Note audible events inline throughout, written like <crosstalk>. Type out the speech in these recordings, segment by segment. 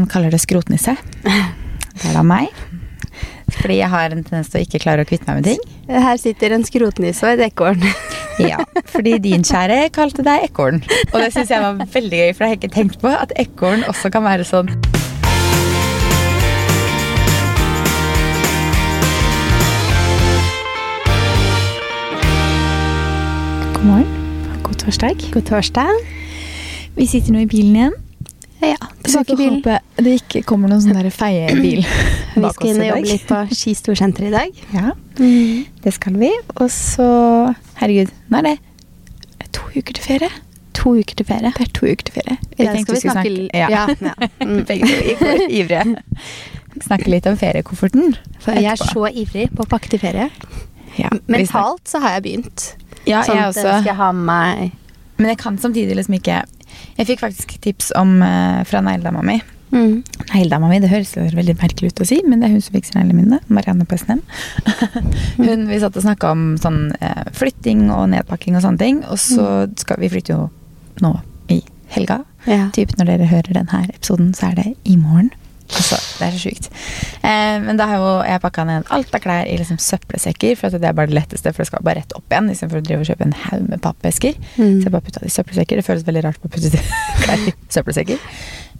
han kaller det skrotnisse. Det er da meg. Fordi jeg har en tendens til å ikke klare å kvitte meg med ting. Her sitter en skrotnisse og et ekorn. <laughs> Ja, fordi din kjære kalte deg ekorn. Og det syns jeg var veldig gøy, for jeg har ikke tenkt på at ekorn også kan være sånn. God morgen. God torsdag. God torsdag. Vi sitter nå i bilen igjen. Ja, tilbakebil. det ikke kommer noen sånn <clears throat> i dag. Vi skal inn og jobbe litt på Ski storsenter i dag. Ja, det skal vi. Og så Herregud, nå er det to uker til ferie. To uker til ferie. Det er to uker til ferie. I dag skal vi snakke l- ja. ja, ja. <laughs> Mm. Begge to for ivrige. <laughs> Snakke litt om feriekofferten. For jeg er så ivrig på å pakke til ferie. ja, Mentalt så har jeg begynt. Ja, sånn jeg også. Skal skal ha med meg Men jeg kan samtidig liksom ikke Jeg fikk faktisk tips om eh, fra negledama mi. mm. Negledama mi, det høres veldig merkelig ut å si, men det er hun som fikser neglene mine. Marianne på SNM. <laughs> hun, vi satt og snakka om sånn eh, flytting og nedpakking og sånne ting. Og så skal vi flytte jo nå i helga. ja. Typ når dere hører denne episoden, så er det i morgen. Altså, det er så sjukt. Eh, men da har jo jeg pakka ned alt av klær i liksom søppelsekker, for det er bare det letteste, for det skal bare rett opp igjen, istedenfor å drive og kjøpe en haug med pappesker. Mm. Så jeg bare putta det i søppelsekker. Det føles veldig rart å putte <laughs> klær i søppelsekker,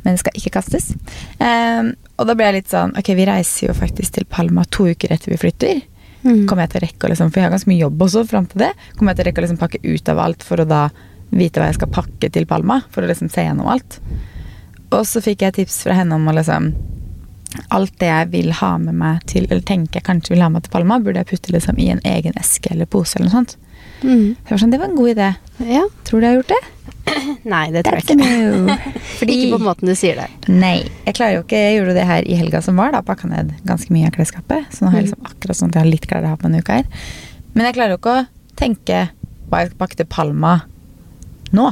men det skal ikke kastes. Eh, og da ble jeg litt sånn Ok, vi reiser jo faktisk til Palma to uker etter vi flytter. Mm. Kommer jeg til å rekke å liksom For jeg har ganske mye jobb også fram til det. Kommer jeg til å rekke å liksom pakke ut av alt for å da vite hva jeg skal pakke til Palma? For å liksom se gjennom alt. Og så fikk jeg tips fra henne om å liksom Alt det jeg vil ha med meg til Eller tenker jeg kanskje vil ha med til Palma, burde jeg putte liksom i en egen eske eller pose eller noe sånt. Mm. Så jeg var sånn, Det var en god idé. Ja. Tror du jeg har gjort det? <clears throat> Nei, det tror That's jeg ikke. <laughs> Fordi Ikke på måten du sier det. Nei, jeg klarer jo ikke Jeg gjorde det her i helga som var, da. Pakka ned ganske mye av klesskapet. Så nå har jeg liksom akkurat sånn at jeg har litt klær å ha på denne uka her. Men jeg klarer jo ikke å tenke hva jeg skal pakke til Palma nå.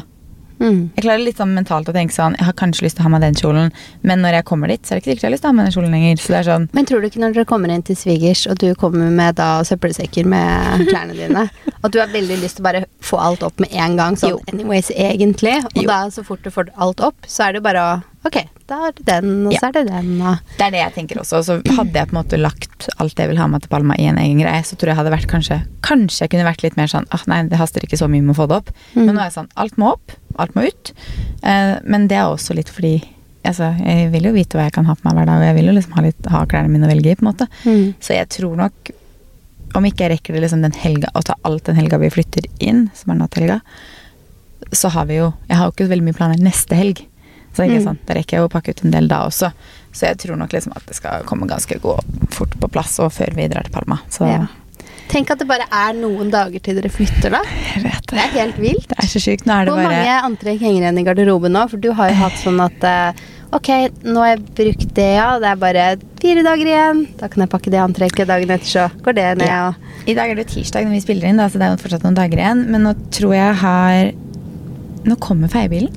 Mm. Jeg klarer litt sånn mentalt å tenke sånn Jeg har kanskje lyst til å ha meg den kjolen, men når jeg kommer dit, så er det ikke sikkert jeg har lyst til å ha meg den kjolen lenger. Så det er sånn Men tror du ikke når dere kommer inn til svigers, og du kommer med da søppelsekker med <laughs> klærne dine, at du har veldig lyst til å bare få alt opp med en gang, sånn Jo. anyways, egentlig, og Jo. da så fort du får alt opp, så er det bare å Ok, da er det den, og Ja. så er det den, og Det er det jeg tenker også. Så hadde jeg på en måte lagt alt jeg vil ha med til Palma i en egen greie, så tror jeg hadde vært kanskje Kanskje jeg kunne vært litt mer sånn ah, nei, det haster ikke så mye med å få det opp. Mm. Men nå er jeg sånn alt må opp. Alt må ut. Eh, men det er også litt fordi Altså, jeg vil jo vite hva jeg kan ha på meg hver dag, og jeg vil jo liksom ha, litt, ha klærne mine å velge i, på en måte. Mm. Så jeg tror nok, om ikke jeg rekker det liksom den helga, å ta alt den helga vi flytter inn, som er natthelga, så har vi jo Jeg har jo ikke veldig mye planer neste helg. Så ikke Mm. sant, da rekker jeg å pakke ut en del da også. Så jeg tror nok liksom at det skal komme ganske gå fort på plass, og før vi drar til Palma. Så Ja. Tenk at det bare er noen dager til dere flytter, da. jeg vet Det er helt vilt. Det er så sjukt. Nå er det Hvor bare mange antrekk henger igjen i garderoben nå? For du har jo hatt sånn at eh, Ok, nå har jeg brukt det, ja. Det er bare fire dager igjen. Da kan jeg pakke det antrekket. Dagen etter så går det ned. Ja. I dag er det jo tirsdag når vi spiller inn, da, så det er jo fortsatt noen dager igjen. Men nå tror jeg har Nå kommer feiebilen.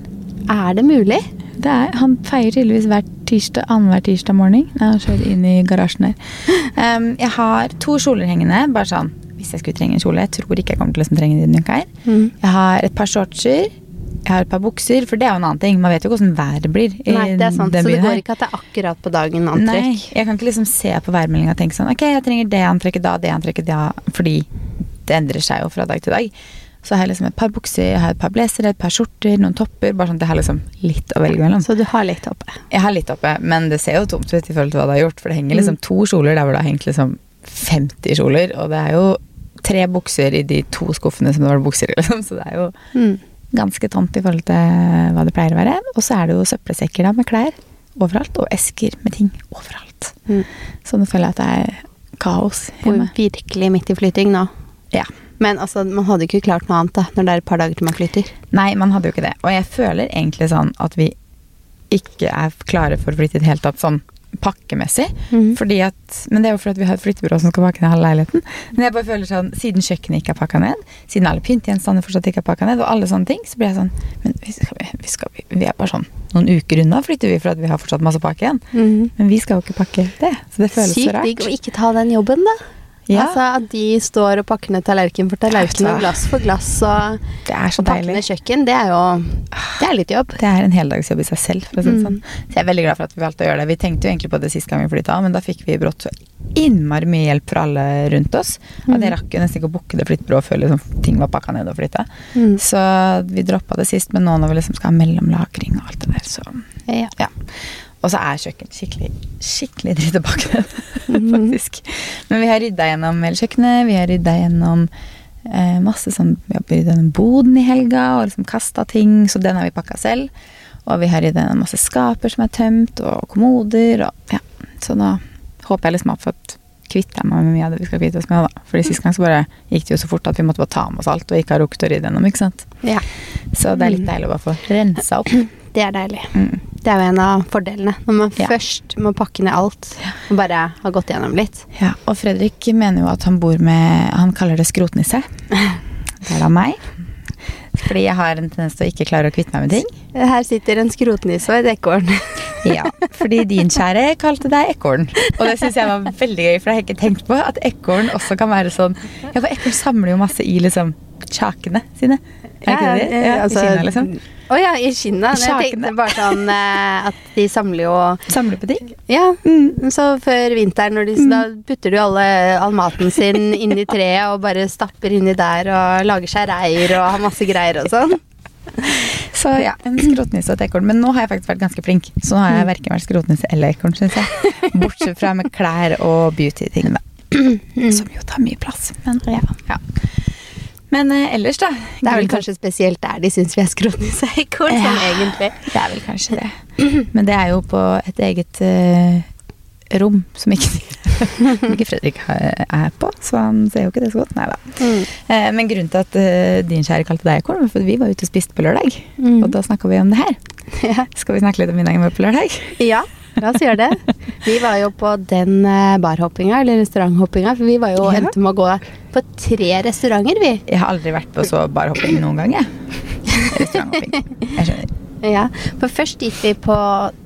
er det mulig? Er, han feier tydeligvis hver tirsdag, annenhver tirsdag morgen. Nei, han kjører inn i garasjen her. Um, jeg har to kjoler hengende. Bare sånn hvis jeg skulle trenge en kjole. Jeg tror ikke jeg kommer til å liksom trenge den uka her. Mm. Jeg har et par shortser. Jeg har et par bukser, for det er jo en annen ting. Man vet jo ikke hvordan været blir. Nei, det er sant. Så det går ikke at det er akkurat på dagen Nei, jeg kan ikke liksom se på værmeldinga og tenke sånn Ok, jeg trenger det antrekket da, det antrekket da, fordi det endrer seg jo fra dag til dag. Så har jeg liksom et par bukser, jeg har et par blazere, et par skjorter, noen topper. Bare sånn at jeg har liksom litt å velge mellom. Så du har litt oppe. Jeg har litt oppe, men det ser jo tomt ut i forhold til hva det har gjort. For det henger liksom Mm. to kjoler der hvor det har hengt liksom 50 kjoler. Og det er jo tre bukser i de to skuffene som det var bukser i, liksom. Så det er jo Mm. ganske tomt i forhold til hva det pleier å være. Og så er det jo søppelsekker da med klær overalt, og esker med ting overalt. Mm. Så nå føler jeg at det er kaos hjemme. virkelig midt i flytting nå. Ja. Men altså, man hadde ikke klart noe annet da, når det er et par dager til man flytter. Nei, man hadde jo ikke det. Og jeg føler egentlig sånn at vi ikke er klare for å flytte i det hele tatt sånn pakkemessig. Mhm. Fordi at, men det er jo fordi vi har et flyttebyrå som skal pakke ned halve leiligheten. Men jeg bare føler sånn, siden kjøkkenet ikke er pakka ned, siden alle pyntegjenstander fortsatt ikke er pakka ned, og alle sånne ting, så blir jeg sånn Men vi, skal, vi, skal, vi er bare sånn noen uker unna flytter vi for at vi har fortsatt masse pakke igjen. Mhm. Men vi skal jo ikke pakke det. Så det føles så rart. Sykt digg å ikke ta den jobben, da. Ja. Altså At de står og pakker ned tallerken for tallerken og glass for glass og, Det er så og pakker ned kjøkken, det er jo Det er litt jobb. Det er en heldagsjobb i seg selv. For å si det Mm. sånn. Så jeg er veldig glad for at vi valgte å gjøre det. Vi tenkte jo egentlig på det sist gang vi flytta, men da fikk vi brått så innmari mye hjelp fra alle rundt oss. At Mm. jeg rakk jo nesten ikke å booke det flyttebyrået før liksom, ting var pakka ned og flytta. Mm. Så vi droppa det sist, men nå når vi liksom skal ha mellomlagring og alt det der, så Ja. ja. Og så er kjøkkenet skikkelig skikkelig dritt å pakke ned, Mhm. faktisk. Men vi har rydda gjennom hele kjøkkenet, vi har rydda gjennom eh, masse sånn Vi har rydda gjennom boden i helga og liksom kasta ting, så den har vi pakka selv. Og vi har rydda gjennom masse skaper som er tømt, og kommoder og ja. Så nå håper jeg liksom har fått kvitt meg med mye av det vi skal kvitte oss med. da. Fordi Sist gang så bare gikk det jo så fort at vi måtte bare ta med oss alt og ikke ha rukket å rydde gjennom. ikke sant? ja. Så det er litt deilig å bare få rensa opp. Det er deilig. Mm. Det er jo en av fordelene. Når man Ja. først må pakke ned alt og bare har gått gjennom litt. Ja, og Fredrik mener jo at han bor med Han kaller det skrotnisse. <laughs> Det er da meg. Fordi jeg har en tendens til å ikke klare å kvitte meg med ting. Her sitter en skrotnisse og et ekorn. <laughs> Ja, Fordi din kjære kalte deg ekorn. Og det syns jeg var veldig gøy, for jeg har ikke tenkt på at ekorn også kan være sånn Ja, for ekorn samler jo masse i liksom kjakene sine. Er ikke det det? Ja, altså- I Kina, liksom. Å ja, i Kina. Jeg tenkte bare sånn eh, at de samler jo Samler på ting. Ja, Mm. så før vinteren når de, så da putter de alle, all maten sin inn i treet og bare stapper inni der og lager seg reir og har masse greier og sånn. Så ja, en skrotnisse og et ekorn. Men nå har jeg faktisk vært ganske flink. Så nå har jeg verken vært skrotnisse eller ekorn, syns jeg. Bortsett fra med klær og beauty-ting, da. Som jo tar mye plass. Men ja. ja. Men eh, ellers, da. Det er vel kanskje spesielt der de syns vi er skrotnisse og ekorn, sånn egentlig. Det er vel kanskje det. Men det er jo på et eget eh, rom som ikke, <laughs> ikke Fredrik er på, så han ser jo ikke det så godt. Nei da. Mm. Eh, men grunnen til at uh, din kjære kalte deg korn, var fordi vi var ute og spiste på lørdag. Mm. Og da snakka vi om det her. <laughs> Ja. Skal vi snakke litt om middagen vår på lørdag? ja, la oss gjøre det. Vi var jo på den eh, barhoppinga, eller restauranthoppinga, for vi var jo Ja. endte med å gå på tre restauranter, vi. Jeg har aldri vært på så barhopping noen gang, jeg. Restauranthopping. Jeg skjønner. Ja, For først gikk vi på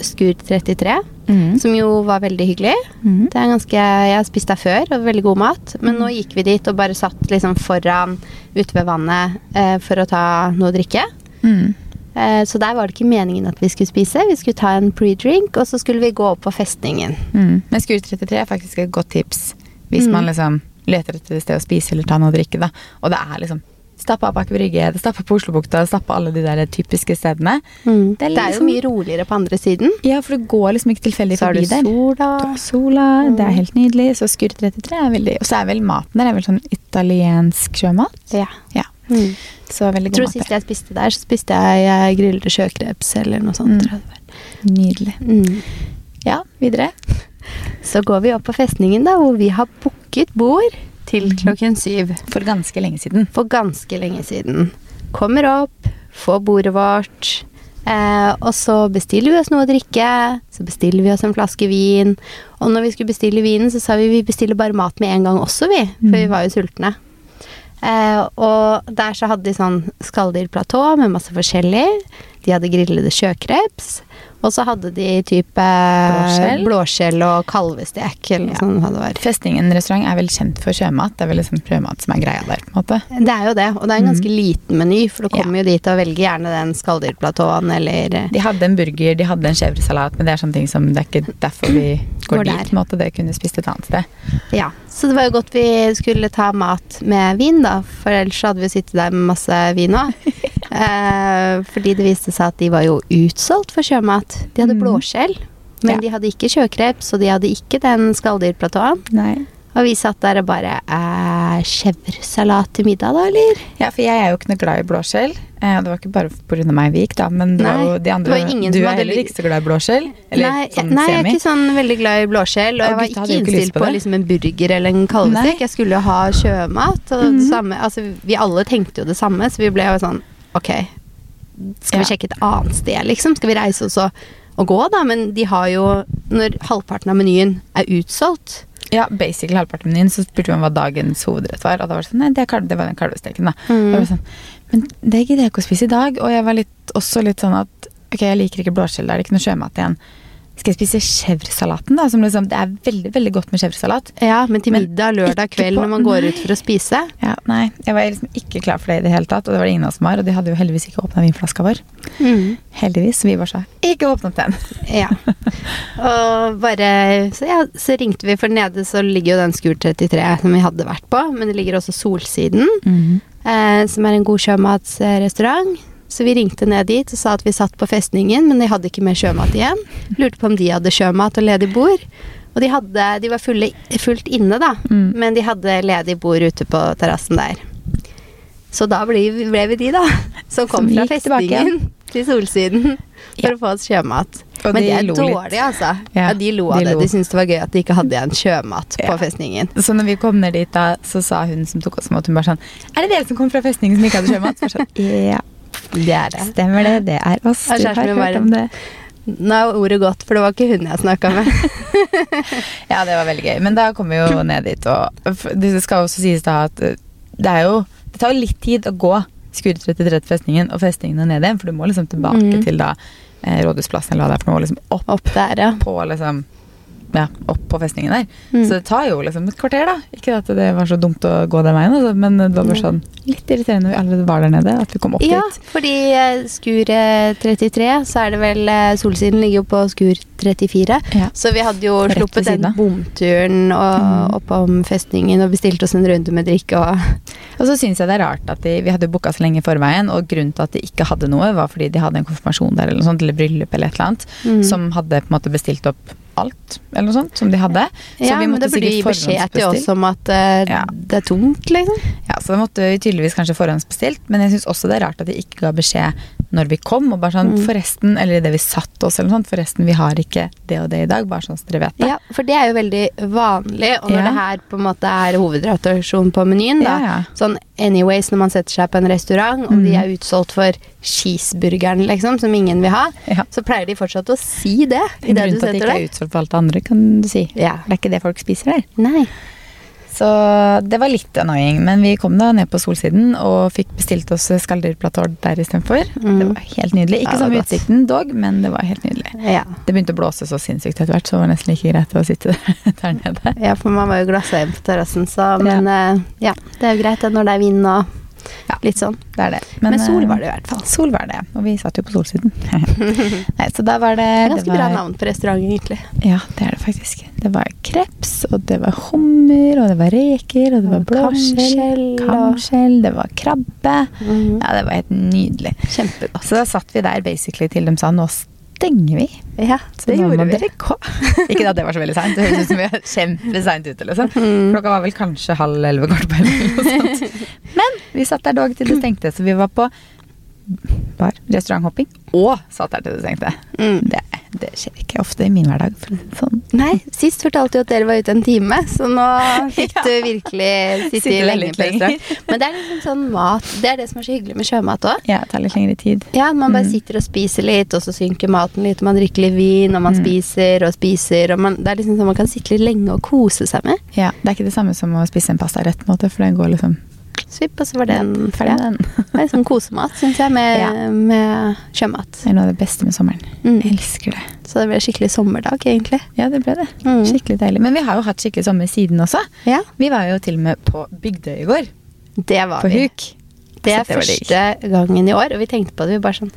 Skur 33, Mm. som jo var veldig hyggelig. Mm. Det er ganske, Jeg har spist der før, og veldig god mat. Men nå gikk vi dit og bare satt liksom foran ute ved vannet eh, for å ta noe å drikke. Mm. Eh, så der var det ikke meningen at vi skulle spise. Vi skulle ta en pre-drink, og så skulle vi gå opp på festningen. Mm. Men Skur 33 er faktisk et godt tips hvis Mm. man liksom leter etter et sted å spise eller ta noe å drikke. Da. Og det er liksom stappa Aker Brygge, det stappa på Oslobukta, det stappa alle de der typiske stedene. Det Det er, er jo liksom- mye roligere på andre siden. Ja, for det går liksom ikke tilfeldig Så har du forbi der. sola. Du sola, det er helt nydelig. Så Skur 33 er veldig Og så er vel maten der er vel sånn italiensk sjømat. Ja. Ja. Mm. Så veldig god tror mat sist jeg spiste der, så spiste jeg grillede sjøkreps eller noe sånt. Mm. tror. Nydelig. Mm. Ja, videre. Så går vi opp på festningen, da, hvor vi har booket bord til klokken syv. For ganske lenge siden. For ganske lenge siden. Kommer opp, får bordet vårt. Eh, og så bestiller vi oss noe å drikke. Så bestiller vi oss en flaske vin. Og når vi skulle bestille vinen, så sa vi vi bestiller bare mat med en gang også, vi. For vi Mm. var jo sultne. Eh, og der så hadde de sånn skalldyrplatå med masse forskjellig. De hadde grillede sjøkreps. Og så hadde de type Blåskjell. blåskjell og kalvestek, eller Ja. sånn det var. Festningen restaurant er vel kjent for sjømat. Det er vel liksom sjømat som er greia der, på en måte. Det er jo det, og det er en ganske liten meny, for du kommer Ja. jo dit og velger gjerne den skalldyrplatåen eller De hadde en burger, de hadde en chèvresalat, men det er sånne ting som det er ikke derfor vi <clears throat> går, Går dit. på en måte. Det kunne spist et annet sted. Ja. Så det var jo godt vi skulle ta mat med vin, da, for ellers hadde vi sittet der med masse vin òg. <laughs> eh, fordi det viste seg at de var jo utsolgt for sjømat. De hadde Mm. blåskjell, men Ja. de hadde ikke sjøkreps, og de hadde ikke den skalldyrplatåen. Og vi satt der og bare eh, Chèvresalat til middag, da, eller? Ja, for jeg er jo ikke noe glad i blåskjell. Eh, det var ikke bare pga. meg vi gikk, da, men det var jo de andre det var ingen Du er heller ikke så glad i blåskjell? Eller nei, sånn nei, jeg er ikke sånn veldig glad i blåskjell. Og Og jeg var ikke innstilt på på, liksom en burger eller en kalvestek. Jeg skulle jo ha sjømat. Og Mhm. det samme, altså, vi alle tenkte jo det samme, så vi ble jo sånn Ok, skal vi sjekke et annet sted, liksom? Skal vi reise oss og, og gå, da? Men de har jo Når halvparten av menyen er utsolgt Ja, basically halvparten av menyen, så spurte vi om hva dagens hovedrett var, og da var det sånn Nei, det, er kalv, det var den kalvesteken, da. Mm. Da sånn, Men det gidder jeg ikke å spise i dag, og jeg var litt, også litt sånn at Ok, jeg liker ikke blåskjell, da er det ikke noe sjømat igjen. Skal jeg spise chèvresalaten, da? Som liksom, det er veldig veldig godt med chèvresalat. Ja, men til middag lørdag kveld på- når man går ut for å spise. Ja, nei, Jeg var liksom ikke klar for det i det hele tatt, og det var det ingen av oss som var. Og de hadde jo heldigvis ikke åpna vinflaska vår. Mm. Heldigvis. Vi bare sa ikke åpnet den. <laughs> Ja. Og bare så, ja, så ringte vi, for nede så ligger jo den Skur 33 som vi hadde vært på, men det ligger også Solsiden, eh, som er en god sjømatsrestaurant. Så vi ringte ned dit og sa at vi satt på festningen, men de hadde ikke mer sjømat igjen. Lurte på om de hadde sjømat og ledig bord. Og de, hadde, de var fulle, fullt inne, da, Mm. men de hadde ledig bord ute på terrassen der. Så da ble, ble vi de, da. Som kom Som fra festningen <laughs> til Solsiden for Ja. å få oss sjømat. Men de det er dårlige, dårlig, altså. Ja, Ja, de lo av de det. lo. De syntes det var gøy at de ikke hadde igjen sjømat på festningen. Så når vi kom ned dit, da, så sa hun som tok oss imot, hun bare sånn Er det dere som kom fra festningen som ikke hadde sjømat? Så sånn, <laughs> ja, Det er det. stemmer det. Det er oss. Du har hørt bare- om det. Nå er ordet godt, for det var ikke hun jeg snakka med. <laughs> Ja, det var veldig gøy. Men da kom vi jo ned dit, og det skal også sies da at eh, det er jo Det tar jo litt tid å gå Skure 33 til festningen og festningene ned igjen, for du må liksom tilbake mm. til da eh, Rådhusplassen eller hva det er for noe, liksom opp Opp der, ja. på liksom ja, opp på festningen der. Mm. Så det tar jo liksom et kvarter, da. Ikke at det var så dumt å gå den veien, altså, men det var bare sånn litt irriterende når vi allerede var der nede, at vi kom opp Ja, dit. fordi eh, Skur eh, 33, så er det vel eh, Solsiden ligger jo på Skur 34. Ja. Så vi hadde jo Rett sluppet den bomturen og Mm. oppom festningen og bestilt oss en runde med drikke og <laughs> Og så syns jeg det er rart at de, vi hadde booka så lenge i forveien, og grunnen til at de ikke hadde noe, var fordi de hadde en konfirmasjon der eller noe sånt, eller bryllup eller et eller annet, Mm. som hadde på en måte bestilt opp alt, eller noe sånt, som de hadde. Så Ja, vi men det burde gi beskjed til oss om at uh, Ja. det er tomt, liksom. Ja, så det måtte vi tydeligvis kanskje forhåndsbestilt, men jeg syns også det er rart at de ikke ga beskjed når vi kom, og bare sånn Mm. forresten, eller idet vi satte oss eller noe sånt, forresten, vi har ikke det og det i dag, bare sånn så dere vet det. Ja, for det er jo veldig vanlig, og når Ja. det her på en måte er hovedrotasjon på menyen, da. Ja, ja. Sånn anyways, når man setter seg på en restaurant, om de Mhm. er utsolgt for cheeseburgeren, liksom, som ingen vil ha, så pleier de fortsatt å si det I det du setter grunn Grunnen til at de ikke er utsolgt for alt det andre, kan du si. Ja. Det er ikke det folk spiser der. Nei. Så det var litt annoying, men vi kom da ned på Solsiden og fikk bestilt oss skalldyrplatå der istedenfor. Mm. Det var helt nydelig. Ikke ja, samme godt. utsikten dog, men det var helt nydelig. Ja. Det begynte å blåse så sinnssykt etter hvert, så det var nesten like greit å sitte <laughs> der nede. ja, for man var jo glassa på terrassen, så Men ja. ja, det er jo greit det når det er vind og. Litt sånn. Det er det. Men, sol eh, var det i hvert fall. Sol var det, og vi satt jo på Solsiden. <laughs> Nei, så da var det, Det er det ganske var, bra navn på restauranten, egentlig. Ja, det er det faktisk. Det var kreps, og det var hummer, og det var reker, og det var blåskjell, kamskjell, det var krabbe. Mm. Ja, det var helt nydelig. Kjempegodt. Så da satt vi der basically til de sa nå stenger vi. Ja, Så det gjorde vi. <laughs> Ikke at det var så veldig seint, det høres ut som vi var kjempeseint ute. Liksom. Mm. Klokka var vel kanskje halv elleve kvart på elleve. <laughs> Men vi satt der dog til det stengte, så vi var på bar, restauranthopping og satt stengte. Mm. Det, det skjer ikke ofte i min hverdag, sånn. Nei, sist fortalte du at dere var ute en time, så nå fikk <laughs> du virkelig sitte i lenge på restaurant. Men det er liksom sånn mat Det er det som er så hyggelig med sjømat òg. Ja, det tar litt lengre tid. Ja, man bare Mm. sitter og spiser litt, og så synker maten litt, og man drikker litt vin, og man Mm. spiser og spiser, og man, det er liksom sånn man kan sitte litt lenge og kose seg med. Ja, Det er ikke det samme som å spise en pastarett, på en måte, for den går liksom Svipp, og så var det en ferdig den. <laughs> Det er sånn kosemat, syns jeg, med, Ja. med sjømat. Det er noe av det beste med sommeren. Mm. Jeg elsker det. Så det ble skikkelig sommerdag, egentlig. Ja, det ble det. Mm. Skikkelig deilig. Men vi har jo hatt skikkelig sommer siden også. Ja, Vi var jo til og med på Bygdøy i går. det var På vi. huk. Det er digg. første gangen i år, og vi tenkte på det. Vi bare sånn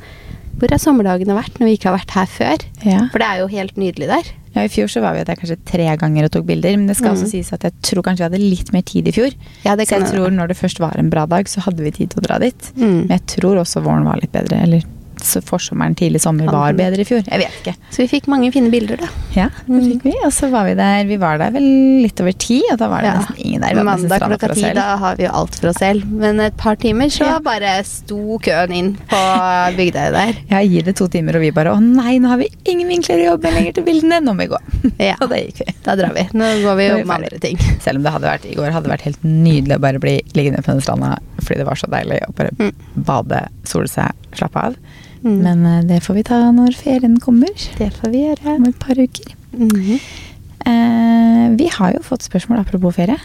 Hvor har sommerdagene vært når vi ikke har vært her før? Ja. For det er jo helt nydelig der. ja, I fjor så var vi der kanskje tre ganger og tok bilder, men det skal Mm. også sies at jeg tror kanskje vi hadde litt mer tid i fjor. Ja, så jeg tror når det først var en bra dag, så hadde vi tid til å dra dit. Mm. Men jeg tror også våren var litt bedre. Eller forsommeren, tidlig sommer var bedre i fjor. Jeg vet ikke. Så vi fikk mange fine bilder, da. Ja, det Mm. fikk vi. Og så var vi der Vi var der vel litt over ti, og da var det Ja. nesten ingen der. Mandag klokka ti, da har vi jo alt for oss selv. Men et par timer så Ja. bare sto køen inn på Bygdøy der. <laughs> Ja, gi det to timer, og vi bare Å nei, nå har vi ingen vinkler å jobbe lenger til bildene. Nå må vi gå. <laughs> Ja. <laughs> og det gikk vi. Da drar vi. Nå går vi jo med andre ting. Selv om det hadde vært i går hadde det vært helt nydelig å bare bli liggende på den stranda fordi det var så deilig å bare Mm. bade, sole seg, slappe av. Mm. Men uh, det får vi ta når ferien kommer. Det får vi gjøre. Om et par uker. Mm -hmm. uh, vi har jo fått spørsmål apropos ferie.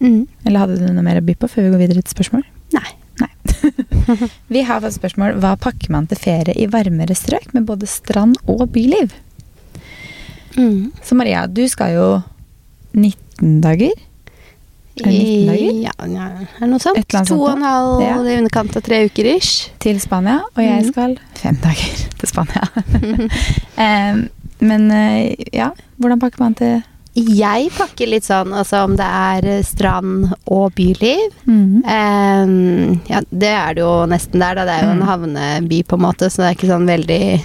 Mm. Eller hadde du noe mer å by på før vi går videre til spørsmål? Nei. Nei. <laughs> vi har fått spørsmål hva pakker man til ferie i varmere strøk med både strand og byliv? Mm. Så Maria, du skal jo 19 dager Er det 19 dager? Ja, ja, er noe sånt? To og en halv ja. i underkant av tre uker ish. til Spania, og jeg Mhm. skal fem dager <laughs> til Spania. <laughs> um, men eh, ja, hvordan pakker man til Jeg pakker litt sånn altså om det er eh, strand og byliv. Ehm, ja, det er det jo nesten der, da. Det er jo en Mm. havneby, på en måte, så det er ikke sånn veldig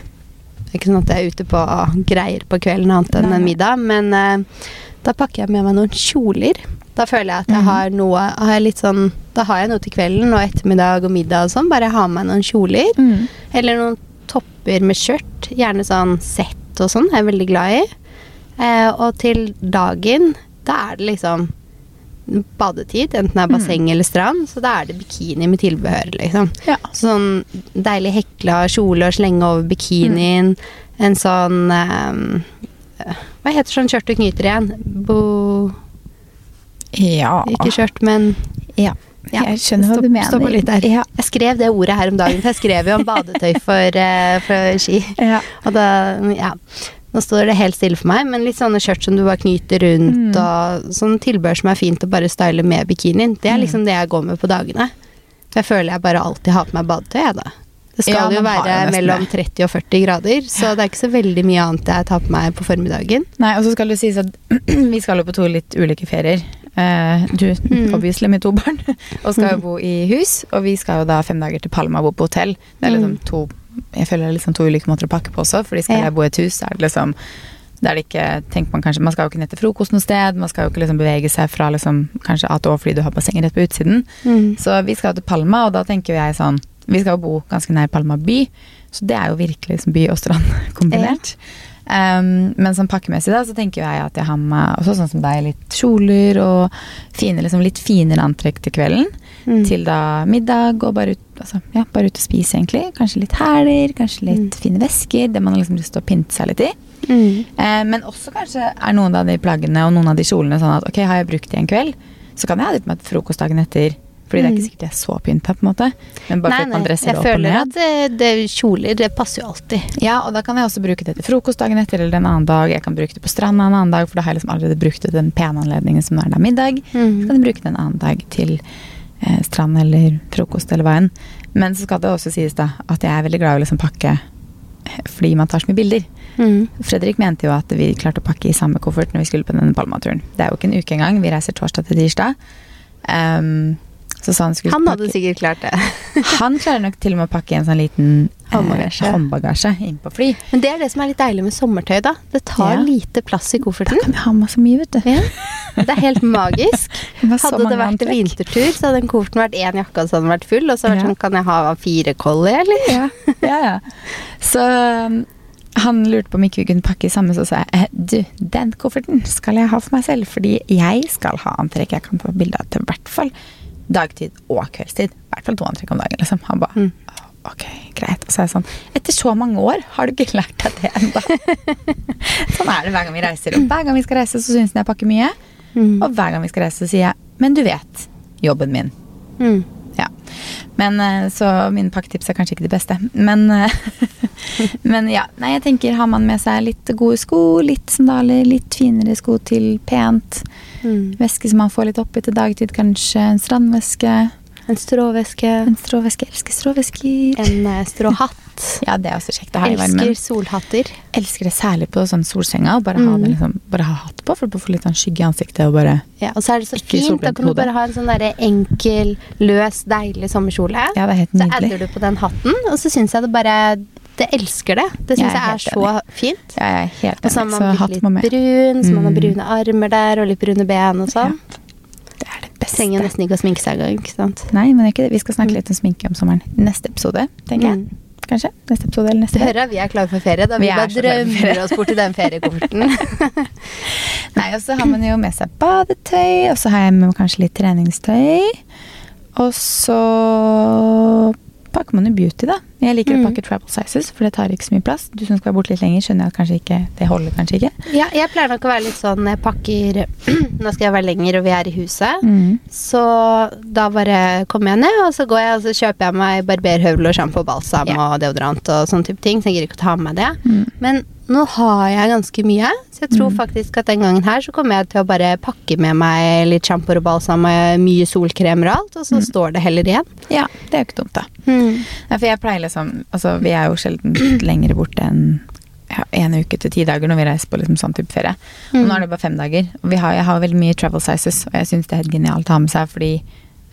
Det er ikke sånn at jeg er ute på greier på kvelden annet enn en middag, men eh, da pakker jeg med meg noen kjoler. Da føler jeg at jeg Mhm. har noe har jeg sånn, Da har jeg noe til kvelden og ettermiddag og middag og sånn. Bare ha med meg noen kjoler. Mm. Eller noen topper med skjørt. Gjerne sånn sett og sånn. Jeg er veldig glad i. Eh, og til dagen, da er det liksom badetid. Enten det er basseng eller strand. Så da er det bikini med tilbehør, liksom. Ja. Sånn deilig hekla kjole å slenge over bikinien. En sånn eh, Hva heter sånn skjørt du knyter igjen? Bo... Ja. Ikke skjørt, men ja. Ja, Jeg skjønner hva du mener. Stopp litt der. Ja. Jeg skrev det ordet her om dagen, for jeg skrev jo om badetøy for, eh, for ski. Ja. Og da, ja. Nå står det helt stille for meg, men litt sånne skjørt som du bare knyter rundt, Mm. og sånn tilbehør som er fint å bare style med bikinien. Det er Mm. liksom det jeg går med på dagene. Jeg føler jeg bare alltid har på meg badetøy, jeg, da. Det skal Ja, jo være mellom 30 og 40 grader, så det er ikke så veldig mye annet jeg tar på meg på formiddagen. Nei, og så skal det sies at <clears throat> vi skal jo på to litt ulike ferier. Eh, du Mm. obviously med to barn, <laughs> og skal jo bo i hus. Og vi skal jo da fem dager til Palma og bo på hotell. Det er liksom Mm. to Jeg føler det er liksom to ulike måter å pakke på også, fordi skal jeg bo i et hus, så er det liksom der det ikke, tenker Man kanskje, man skal jo ikke ned til frokost noe sted, man skal jo ikke liksom bevege seg fra liksom, kanskje A til Å fordi du har bassenget rett på utsiden. Så vi skal til Palma, og da tenker jeg sånn Vi skal jo bo ganske nær Palma by, så det er jo virkelig liksom by og strand kombinert. Um, men sånn pakkemessig da, så tenker jeg at jeg har med også sånn som deg, litt kjoler og fine, liksom litt finere antrekk til kvelden. Mm. Til da middag og bare ut, altså, ja, bare ut og spise, egentlig. Kanskje litt hæler, kanskje litt Mm. fine vesker. Det man har liksom lyst til å pynte seg litt i. Mm. Uh, men også kanskje er noen av de plaggene og noen av de kjolene sånn at ok, har jeg brukt de en kveld, så kan jeg ha litt på meg frokostdagen frokost dagen etter. Fordi det er Mm. ikke sikkert jeg er så pynta, på en måte. Men bare Nei, at man dresser jeg det opp og føler ned. at det, det, kjoler, det passer jo alltid. Ja, og da kan jeg også bruke det til frokost dagen etter eller en annen dag. Jeg kan bruke det på stranda en annen dag, for da har jeg liksom allerede brukt det til den pene anledningen som er da middag. Så kan jeg bruke det en annen dag til eh, strand eller frokost eller hva enn. Men så skal det også sies da at jeg er veldig glad i å liksom pakke eh, fordi man tar så mye bilder. Mm. Fredrik mente jo at vi klarte å pakke i samme koffert når vi skulle på denne Palmaturen. Det er jo ikke en uke engang. Vi reiser torsdag til tirsdag. Ehm, så sa han skulle Han hadde pakke sikkert klart det. <laughs> Han klarer nok til og med å pakke en sånn liten eh, Håndbagasje. håndbagasje inn på fly. Men det er det som er litt deilig med sommertøy, da. Det tar Ja. lite plass i kofferten. Da kan vi ha med så mye, vet du. Ja. Det er helt magisk. <laughs> det Hadde det vært antrekk. vintertur, så hadde den kofferten vært én jakke, og så hadde den vært full. Og så det Ja. vært sånn, kan jeg ha fire kolli, eller? Ja, ja, ja. Så um, han lurte på om ikke vi kunne pakke i samme, så sa jeg eh, du, den kofferten skal jeg ha for meg selv, fordi jeg skal ha antrekk jeg kan få bilde av til hvert fall dagtid og kveldstid. I hvert fall to antrekk om dagen, liksom. Han ba Mm. ok, greit. Og så er jeg sånn, etter så mange år, har du ikke lært deg det ennå? <laughs> sånn er det hver gang vi reiser. Og hver gang vi skal reise, så syns han jeg pakker mye. Mm. Og hver gang vi skal reise, så sier jeg, men du vet, jobben min. Mm. Ja. Men eh, Så mine pakketips er kanskje ikke de beste. Men, eh, <laughs> men ja. Nei, jeg tenker har man med seg litt gode sko, litt sandaler, litt finere sko til pent. Mm. Væske som man får litt oppi til dagtid, kanskje. En strandveske. En stråvæske. En stråveske. Jeg elsker stråvesker. En uh, stråhatt. <laughs> Ja, det er også kjekt å ha i varmen. Elsker solhatter. Elsker det særlig på sånn solsenga. Bare, bare, ha Mm. det liksom, bare ha hatt på, for å få litt sånn skygge i ansiktet. Og bare, Ja, og så er det så fint. Da kan du bare ha en sånn enkel, løs, deilig sommerkjole. ja, det er helt nydelig. Så adder du på den hatten, og så syns jeg det bare Det elsker det. Det Jeg syns er jeg er så fint. Ja, jeg er helt Og så har man blitt litt brun, så man har Mm. brune armer der, og litt brune ben og sånn. Det beste. Trenger jo nesten ikke å sminke seg engang. Nei, men ikke det. Vi skal snakke litt om sminke om sommeren. Neste episode, tenker jeg. Mm. Kanskje. Neste episode eller neste Du hører vi er klare for ferie, da Vi vi, bare drømmer oss bort til den feriekofferten. <laughs> Nei, og så har man jo med seg badetøy, og så har jeg med kanskje litt treningstøy. Og så pakker man jo beauty, da. Jeg liker Mm. å pakke travel sizes, for det tar ikke så mye plass. Du som skal være borte litt lenger, skjønner jeg at kanskje ikke, det holder kanskje ikke. Ja, jeg pleier nok å være litt sånn jeg pakker <clears throat> Nå skal jeg være lenger, og vi er i huset. Mm. Så da bare kommer jeg ned, og så går jeg og så kjøper jeg meg barberhøvel og sjampo og balsam yeah. og deodorant og sånne type ting. Så jeg gidder ikke å ta med meg det. Mm. Men nå har jeg ganske mye, så jeg tror Mm. faktisk at den gangen her så kommer jeg til å bare pakke med meg litt sjampo og balsam og mye solkremer og alt, og så Mm. står det heller igjen. Ja, det er jo ikke dumt, da. Mm. Nei, for jeg pleier liksom Altså, vi er jo sjelden lenger borte enn ja, en uke til ti dager når vi reiser på liksom sånn type ferie. Og Mm. nå er det bare fem dager. Og vi har, jeg har veldig mye travel sizes, og jeg syns det er helt genialt å ha med seg, fordi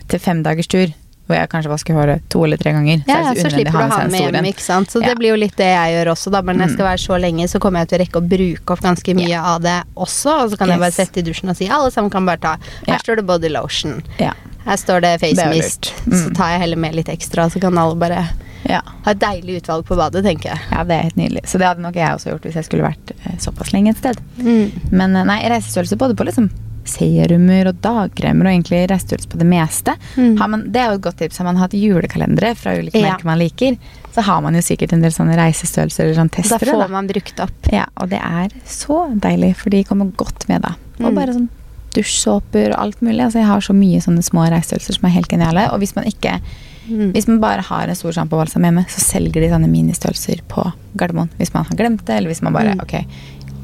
til fem dagers tur, hvor jeg kanskje vasker håret to eller tre ganger, Ja, så ja, så slipper du å ha med hjem, ikke sant. Så Ja. det blir jo litt det jeg gjør også, da. Men når jeg skal Mm. være så lenge, så kommer jeg til å rekke å bruke opp ganske mye av det også. Og så kan jeg bare sette i dusjen og si alle sammen kan bare ta Her Ja. står det body lotion. Ja. Her står det face Det mist. Mm. Så tar jeg heller med litt ekstra, så kan alle bare Ja. ha et deilig utvalg på badet, tenker jeg. ja, det er helt nydelig. Så det hadde nok jeg også gjort hvis jeg skulle vært eh, såpass lenge et sted. Mm. Men eh, nei, reisestørrelse både på liksom serumer og dagkremer og egentlig restehjelp på det meste. Mm. Har man, det er jo et godt tips. Har man hatt julekalendere fra ulike Ja. merker man liker, så har man jo sikkert en del sånne reisestørrelser eller sånn Da får Da. man brukt opp. Ja, og det er så deilig, for de kommer godt med da. Og Mm. bare sånn dusjsåper og alt mulig. Altså jeg har så mye sånne små reisestørrelser som er helt geniale. Og hvis man ikke Mm. hvis man bare har en stor sjampobalsam hjemme, så selger de sånne ministørrelser på Gardermoen. Hvis man har glemt det, eller hvis man bare Mm. Ok,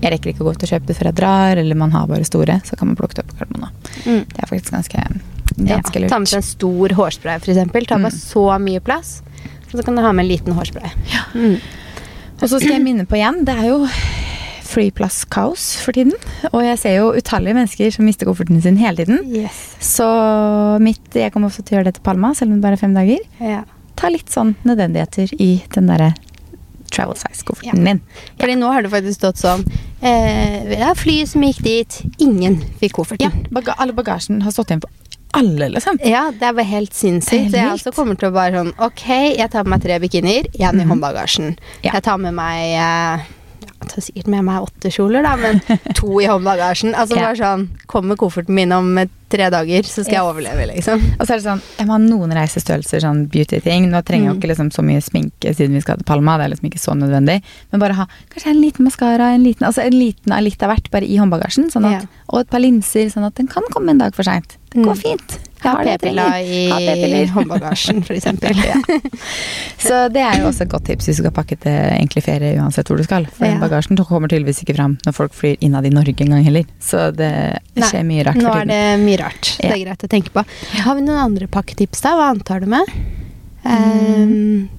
jeg rekker ikke å gå ut og kjøpe det før jeg drar, eller man har bare store, så kan man plukke det opp på Gardermoen. Mm. Det er faktisk ganske, Ja, lurt. ta med seg en stor hårspray, eksempel. Ta Mm. bare så mye plass. Og så kan du ha med en liten hårspray. Mm. Og så skal jeg minne på igjen, det er jo flyplasskaos for tiden. Og jeg ser jo utallige mennesker som mister kofferten sin hele tiden. Yes. Så mitt, jeg kommer også til å gjøre det til Palma, selv om det bare er fem dager. Ja. Ta litt sånn nødvendigheter i den derre travel size-kofferten Ja. din. Fordi nå har det faktisk stått sånn eh, er flyet som gikk dit, ingen fikk Ja, kofferten. baga alle bagasjen har stått igjen på alle, liksom. Ja, det er bare helt sinnssykt. Så jeg altså kommer til å bare sånn Ok, jeg tar med meg tre bikinier, igjen i mm. håndbagasjen. Ja. Jeg tar med meg eh, Jeg tar sikkert med meg åtte kjoler, da, men to i håndbagasjen. Altså Ja. bare sånn Kommer kofferten min om eh, tre dager, så skal jeg overleve, liksom. Og så er det sånn, jeg må ha noen reisestørrelser, sånn beauty-ting. Nå trenger jeg jo Mm. ikke liksom så mye sminke siden vi skal til Palma, det er liksom ikke så nødvendig. Men bare ha kanskje en liten maskara, en liten, altså en liten av litt av hvert bare i håndbagasjen. Sånn at, Ja. Og et par linser, sånn at den kan komme en dag for seint. Det går Mm. fint. Jeg Ha har p-piller i <laughs> håndbagasjen, eksempel. <laughs> Ja. Så det er jo også et godt tips hvis du skal pakke til egentlig ferie uansett hvor du skal. For Ja. bagasjen kommer tydeligvis ikke fram når folk flyr innad i Norge engang heller. Så det Nei, mye rart Nå for er tiden. det mye rart. Det er greit å tenke på. Har vi noen andre pakketips, da? Hva antar du med? Um,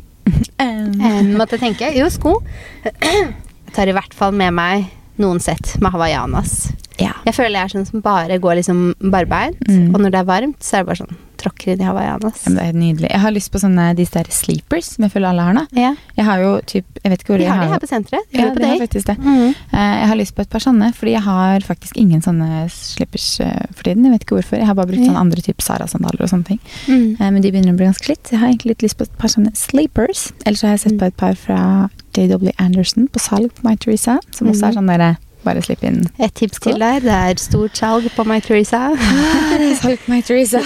um, <laughs> måtte tenke. Jo, sko. Jeg tar i hvert fall med meg noen sett med hawaiianas. ja. Jeg føler jeg er sånn som bare går liksom barbeint, Mm. og når det er varmt, så er det bare sånn tråkker i i hawaiianas. Ja, men det er nydelig. Jeg har lyst på sånne de der sleepers som jeg føler alle har nå. Ja. Jeg har jo typ Jeg vet ikke hvor de jeg har de her på senteret. De Ja, på de har faktisk det. Mm. Eh, Jeg har lyst på et par sånne, fordi jeg har faktisk ingen sånne slippers eh, for tiden. Jeg vet ikke hvorfor. Jeg har bare brukt sånne andre type Sara-sandaler og sånne ting. Mm. Eh, Men de begynner å bli ganske slitt. Jeg har egentlig litt lyst på et par sånne sleepers. Ellers har jeg sett Mm. på et par fra JW Anderson på salg på My Teresa, som også er Mhm. sånn derre bare slipp inn Et tips til deg. Det er stort salg på My Teresa. Ah, <laughs> det er salg på My Teresa.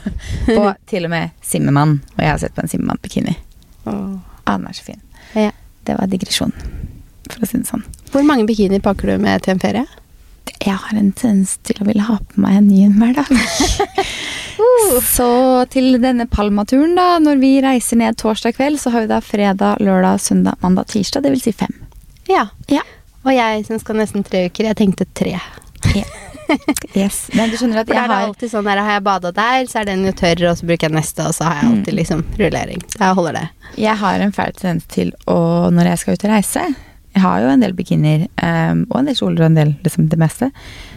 <laughs> og til og med Simmermann. Og jeg har sett på en Simmermann-bikini. Oh. Ah, den er så fin. Ja. Det var digresjon, for å si det sånn. Hvor mange bikinier pakker du med til en ferie? Jeg har en tendens til å ville ha på meg en ny en hver dag. <laughs> Så til denne Palma-turen, da, når vi reiser ned torsdag kveld, så har vi da fredag, lørdag, søndag, mandag, tirsdag. Det vil si fem. Ja. Ja. Og jeg som skal nesten tre uker, jeg tenkte tre. Yes. Men du skjønner at <laughs> jeg har alltid sånn der, har jeg bada der, så er den jo tørr, og så bruker jeg neste, og så har jeg Mm. alltid liksom rullering. Jeg holder det. Jeg har en fæl tendens til å, når jeg skal ut og reise Jeg har jo en del bikinier um, og en del kjoler og en del liksom det meste.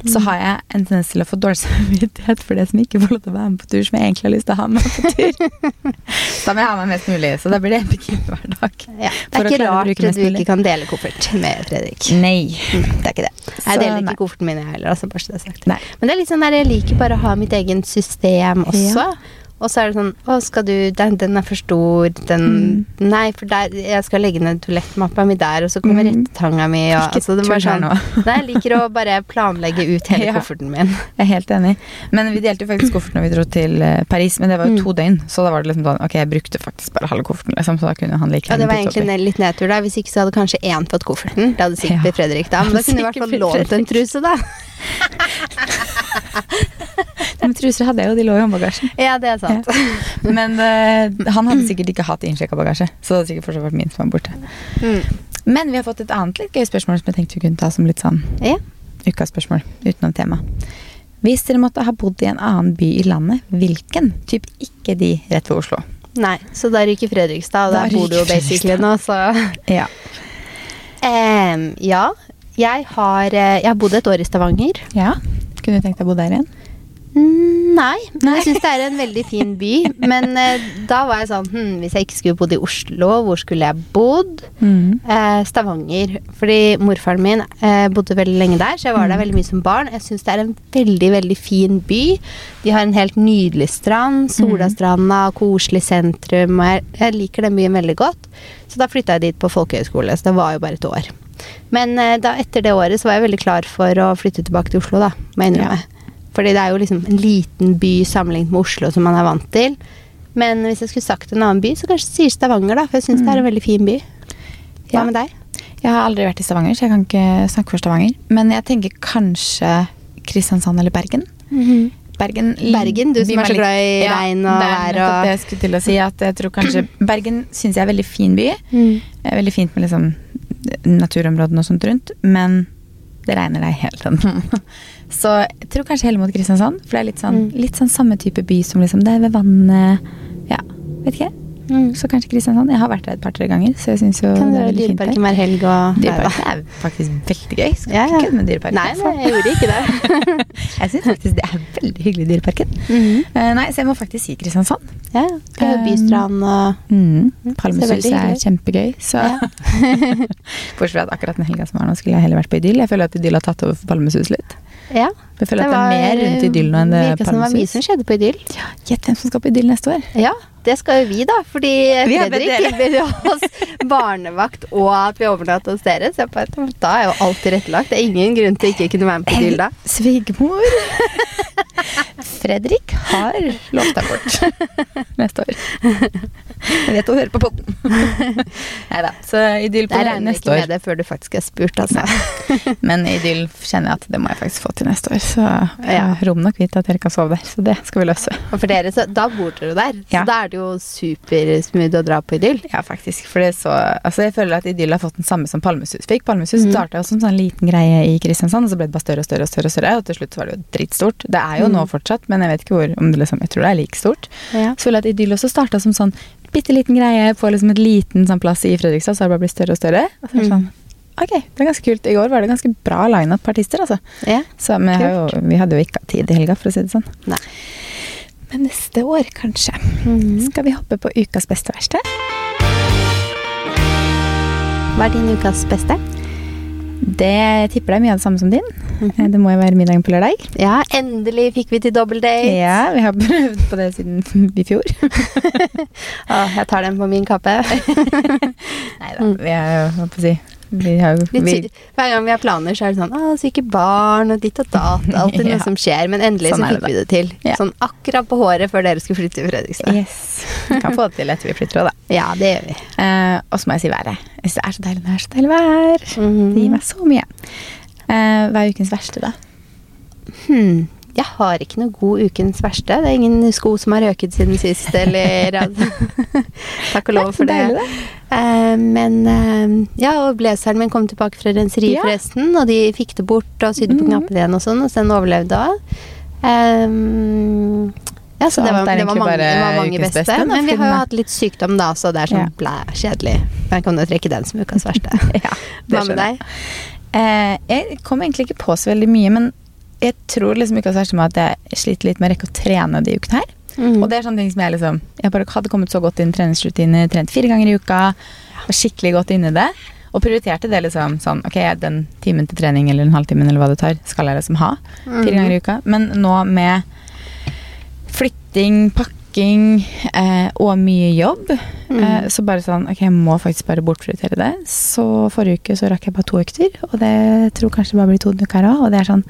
Så har jeg en tendens til å få dårlig <laughs> samvittighet for det som ikke får lov til å være med på tur, som jeg egentlig har lyst til å ha med på tur. <laughs> da må jeg ha med mest mulig. Så da blir det en bikini hver dag. Ja. Det er ikke rart at du mulig. ikke kan dele koffert med Fredrik. Nei, det er ikke det. Jeg Så deler nei. ikke kofferten min, jeg heller. Altså, bare så det er sagt. Nei. Men det er litt sånn der, jeg liker bare å ha mitt eget system også. Ja. Og så er det sånn Å, skal du Den, den er for stor. Den Mm. Nei, for der Jeg skal legge ned toalettmappa mi der, og så kommer Mm. rettetanga mi, og Ikke altså, det var sånn. Nei, jeg liker å bare <laughs> planlegge ut hele Ja. kofferten min. Jeg er helt enig. Men vi delte jo faktisk koffert når vi dro til eh, Paris, men det var jo Mm. to døgn. Så da var det liksom sånn Ok, jeg brukte faktisk bare halve kofferten, liksom, så da kunne han like Ja, det var egentlig ned- litt nedtur der. Hvis ikke så hadde kanskje én fått kofferten. Det hadde sikkert Ja. Fredrik da. Men da <laughs> kunne du i hvert fall lånt en truse, da. <laughs> Truser hadde jeg jo, de lå i håndbagasjen. Ja, det er sant. <laughs> Men uh, han hadde sikkert ikke hatt innsjekka bagasje, så det hadde sikkert fortsatt vært min som var borte. Mm. Men vi har fått et annet litt gøy spørsmål som jeg tenkte vi kunne ta som litt sånn Ja. ukas spørsmål utenom tema. Hvis dere måtte ha bodd i en annen by i landet, hvilken? Typ ikke de rett ved Oslo. Nei, så da ryker Fredrikstad, og Da der bor du jo basically nå, så <laughs> Ja. Um, Ja. Jeg har, eh, jeg har bodd et år i Stavanger. ja. Kunne du tenkt deg å bo der igjen? Mm, Nei, men jeg syns det er en veldig fin by. Men eh, da var jeg sånn hm, Hvis jeg ikke skulle bodd i Oslo, hvor skulle jeg bodd? Mm. Eh, Stavanger. Fordi morfaren min eh, bodde veldig lenge der, så jeg var der Mm. veldig mye som barn. Jeg syns det er en veldig, veldig fin by. De har en helt nydelig strand. Solastranda, koselig sentrum. Jeg, jeg liker den byen veldig godt. Så da flytta jeg dit på folkehøyskole, så det var jo bare et år. Men eh, da etter det året så var jeg veldig klar for å flytte tilbake til Oslo, da, må jeg innrømme. Fordi det er jo liksom en liten by sammenlignet med Oslo som man er vant til. Men hvis jeg skulle sagt en annen by, så kanskje sier Stavanger, da. For jeg syns det er en veldig fin by. Hva Ja. med deg? Jeg har aldri vært i Stavanger, så jeg kan ikke snakke for Stavanger. Men jeg tenker kanskje Kristiansand eller Bergen. Bergen, Bergen, du som er så glad i litt- regn og vær og- jeg skulle til å si. At jeg tror kanskje <clears throat> Bergen syns jeg er en veldig fin by. Mm. Veldig fint med liksom naturområdene og sånt rundt, men det regner deg hele tiden. <laughs> Så jeg tror kanskje heller mot Kristiansand, for det er litt sånn, Mm. litt sånn samme type by som liksom det er ved vannet. Ja, vet ikke. Mm. Så kanskje Kristiansand. Jeg har vært der et par-tre ganger, så jeg synes jo Kan det er veldig fint. Dyreparken hver helg og Dyreparken er faktisk veldig gøy. Skal Ja, ikke ja. kødde med Dyreparken. Nei, altså. nei, jeg gjorde ikke det. <laughs> jeg syns faktisk det er veldig hyggelig Dyreparken. -hmm. uh, nei, så jeg må faktisk si Kristiansand. Ja, det Um, bystrand og Mm. Palmesus veldig er kjempegøy. Så Ja. <laughs> Bortsett fra at akkurat den helga som var nå, skulle jeg heller vært på Idyll. Jeg føler at Idyll har tatt over for Palmesus litt. ja. Jeg føler at det er mer rundt Idyll nå enn det er Virka som det var mye som skjedde på Idyll. Ja, Gjett hvem som skal på Idyll neste år. Ja, det skal jo vi, da. Fordi Vi Fredrik tilbyr <laughs> oss barnevakt og at vi overnatter hos dere. Så da er jo alt tilrettelagt. Det er ingen grunn til ikke kunne være med på Idyll da. Svigermor <laughs> Fredrik har lovt deg bort <laughs> neste år. Jeg vet hun hører på podden. Nei da. Så Idyll på neste år. Jeg regner ikke med det før du faktisk er spurt, altså. Men Idyll kjenner jeg at det må jeg faktisk få til neste år. Så jeg har rom nok vidt at dere kan sove der. Så det skal vi løse. Og for dere, så da bor dere der. Så Ja. da er det jo supersmooth å dra på Idyll. Ja, faktisk. For det så, altså jeg føler at Idyll har fått den samme som Palmesus fikk. Palmesus mm. starta jo som sånn liten greie i Kristiansand, og så ble det bare større og større. Og større, og større, og til slutt var det jo dritstort. Det er jo nå Mhm. fortsatt, men jeg vet ikke hvor om det liksom, jeg tror det er like stort. Ja. Så føler jeg at Idyll også starta som sånn bitte liten greie på liksom et liten sånn plass i Fredrikstad, så har det bare blitt større og større. Og så er det Mm. sånn, ok, det er ganske kult. I går var det ganske bra lineup på artister, altså. Ja. Så, men jo, vi hadde jo ikke hatt tid i helga, for å si det sånn. Nei. Neste år, kanskje. Mm. Skal vi hoppe på ukas beste og verste? Hva er din ukas beste? Det tipper det er mye av det samme som din. Eh, Det må jo være middagen på lørdag. Ja, endelig fikk vi til dobbeltdate. Ja, vi har <laughs> prøvd på det siden i fjor. Å, <laughs> jeg tar den på min kappe. <laughs> Nei da, Mm. vi er jo, hva skal jeg si Vi har vi, Hver gang vi har planer, så er det sånn Å, syke barn og ditt og datt. Alltid <laughs> Ja. noe som skjer. Men endelig Sånn så fikk vi det til. Ja. Sånn akkurat på håret før dere skulle flytte til Fredrikstad. Yes. Vi kan få det til etter vi flytter òg, da. <laughs> Ja, det gjør vi. Uh, og så må jeg si været. Det er så deilig det er så deilig vær. Mhm. Det gir meg så mye. Uh, hva er ukens verste, da? Hmm. Jeg har ikke noe god ukens verste. Det er ingen sko som har røket siden sist, eller <laughs> <laughs> Takk og lov for det. Deilig, Eh, men eh, ja, og blazeren min kom tilbake fra renseriet, Ja. forresten. Og de fikk det bort og sydde på Mhm. knappene igjen og sånn, og så den overlevde òg. ja, så, Så det var, det var mange, det var mange beste. beste, men vi har jo hatt litt sykdom da, så det er sånn Ja. blæ, kjedelig. Men kan jo trekke den som ukas verste. <laughs> Ja, det Hva med deg? Eh, jeg kom egentlig ikke på så veldig mye, men jeg tror liksom ikke særlig at jeg sliter litt med å rekke å trene de ukene her. Mm. Og det er sånne ting som jeg liksom Jeg bare hadde kommet så godt inn i treningsrutiner, trent fire ganger i uka, var skikkelig godt inne i det. Og prioriterte det liksom sånn Ok, den timen til trening eller den halvtimen eller hva det tar, skal jeg liksom ha. Fire mm. ganger i uka. Men nå med flytting, pakking eh, og mye jobb. Mm. Eh, så bare sånn Ok, jeg må faktisk bare bortprioritere det. Så forrige uke så rakk jeg bare to økter, og det tror kanskje det bare blir to uker òg, og det er sånn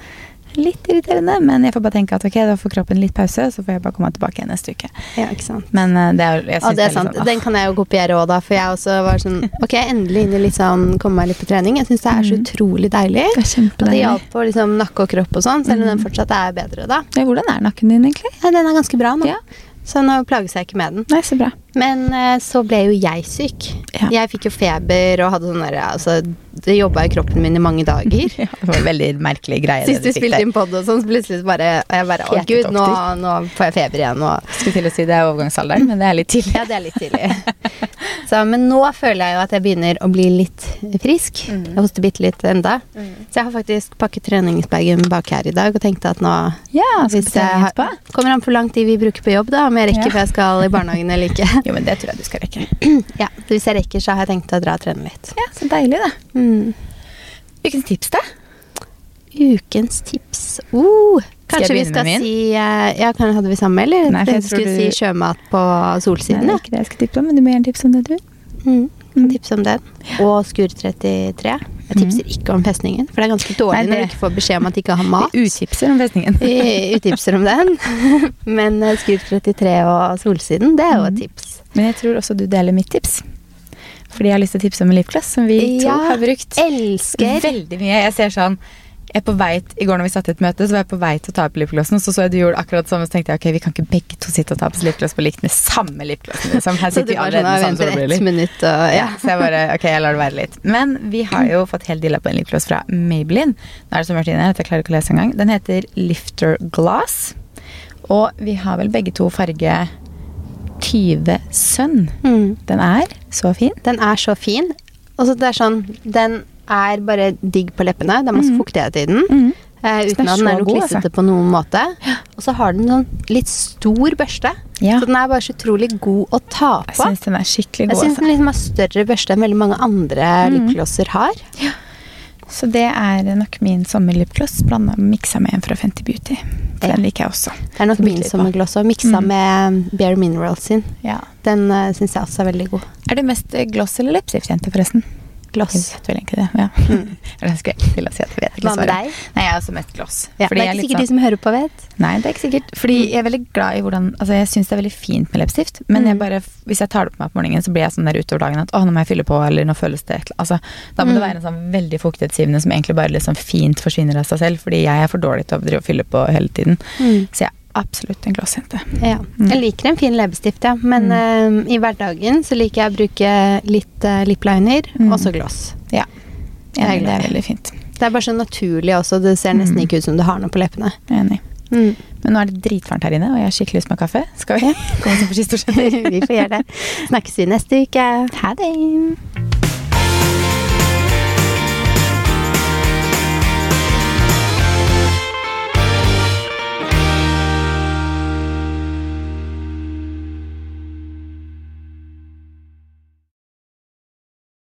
litt irriterende, men jeg får bare tenke at ok, da får kroppen litt pause, så får jeg bare komme tilbake igjen neste uke. Ja, ikke sant. Men eh, det er, jeg Ja, synes det er litt sant. sånn. Den kan jeg jo kopiere òg, da. For jeg også var sånn Ok, endelig inn i litt sånn komme meg litt på trening. Jeg syns det er så Mm. utrolig deilig. Det er Og det hjalp på liksom nakke og kropp og sånn, selv om den Mm. fortsatt er bedre da. Ja, hvordan er nakken din, egentlig? Ja, den er ganske bra nå. Ja. Så nå plages jeg ikke med den. Nei, så bra. Men eh, så ble jo jeg syk. Ja. Jeg fikk jo feber og hadde sånn derre Altså, det jobba i kroppen min i mange dager. <laughs> Ja, det var en veldig merkelig greie. Sist vi spilte inn pod og sånn, så plutselig bare Og jeg bare Å, gud, nå, nå får jeg feber igjen. Og Skulle til å si det er overgangsalderen, men det er litt tidlig. Ja, det er litt tidlig. <laughs> Så, men nå føler jeg jo at jeg begynner å bli litt frisk. Mm. Jeg hoster bitte litt enda. Så jeg har faktisk pakket treningsbagen bak her i dag og tenkte at nå Ja, hvis jeg har, Kommer an på hvor lang tid vi bruker på jobb, da. Om jeg rekker Ja. før jeg skal i barnehagen eller ikke. <laughs> Jo, men det tror jeg du skal rekke. <clears throat> Ja, Hvis jeg rekker, så har jeg tenkt å dra og trene litt. Ja, så deilig, da. Mm. Ukens tips, da? Ukens tips uh, Skal jeg vi skal si uh, Ja, kan, Hadde vi samme, eller? Nei, for jeg skulle du... si sjømat på Nei, det er ikke det jeg skal tippe om, men du må gjerne tipse om det, du. Mm. Kan Tipse om den. Og Skur33. Jeg tipser ikke om festningen, for det er ganske dårlig Nei, det- når du ikke får beskjed om at de ikke har mat. Utipser om festningen. Utipser om den. <laughs> Men eh, Skur33 og Solsiden, det er jo et tips. Men jeg tror også du deler mitt tips. Fordi jeg har lyst til å tipse om en lipgloss som vi to har brukt Elsker. veldig mye. Jeg ser sånn jeg på vei, I går når vi satt i et møte, så var jeg på vei til å ta på lipglossen. Så så jeg du gjorde akkurat det samme, så tenkte jeg ok, vi kan ikke begge to sitte og ta på oss lipgloss på likt med samme lipglossen. Liksom. Her sitter vi allerede sånn, med samme venter ett solbriller. minutt og Ja, ja. så jeg bare, ok, jeg lar det være litt. Men vi har jo fått helt dilla på en lipgloss fra Maybelline. Nå er det så mørkt inne at jeg klarer ikke å lese engang. Den heter Lifter Glass. Og vi har vel begge to farge 20 Sønn. Mm. Den er så fin. Den er så fin. Og så det er sånn Den er bare digg på leppene. Det er masse Mhm. fuktighet i den. Mm. Uh, uten at den er noe klissete altså. på noen måte. Og så har den sånn litt stor børste. Ja, Så den er bare så utrolig god å ta på. jeg syns den er skikkelig Jeg god. syns synes den liksom er større børste enn veldig mange andre mm. lipglosser har. Så det er nok min sommerlipgloss blanda miksa med en fra Fenty Beauty. For Ja. Den liker jeg også. Det er nok min sommergloss og miksa mm. med Bare Minerals sin. Ja. Den uh, syns jeg også er veldig god. Er du mest eh, gloss eller leppestift-jente, forresten? Gloss. Jeg vet vel egentlig det. Ja. <laughs> Mm. Eller jeg skulle egentlig si at jeg vet ikke Hva med svaret. deg? Nei, jeg er også mest gloss. Ja, Fordi det er jeg ikke litt sikkert de sånn- som hører på, vet. Nei, det er ikke sikkert. Fordi jeg er veldig glad i hvordan Altså, jeg syns det er veldig fint med leppestift, men jeg Mm. bare, hvis jeg tar det på meg på morgenen, så blir jeg sånn der utover dagen at å, nå må jeg fylle på, eller nå føles det et Altså, da må det Mm. være en sånn veldig fuktighetsgivende som egentlig bare liksom fint forsvinner av seg selv, fordi jeg er for dårlig til å drive og fylle på hele tiden. Så jeg absolutt en glossjente. Ja. Mm. Jeg liker en fin leppestift, ja. Men eh, i hverdagen så liker jeg å bruke litt uh, lipliner Mm. og så gloss. Ja. det er det er veldig fint. Det er bare så naturlig også. Det ser nesten Mm. ikke ut som du har noe på leppene. Enig. Mm. Men nå er det dritvarmt her inne, og jeg har skikkelig lyst på kaffe. Skal vi komme inn på siste <laughs> vi får gjøre det. Snakkes vi neste uke. Ha det!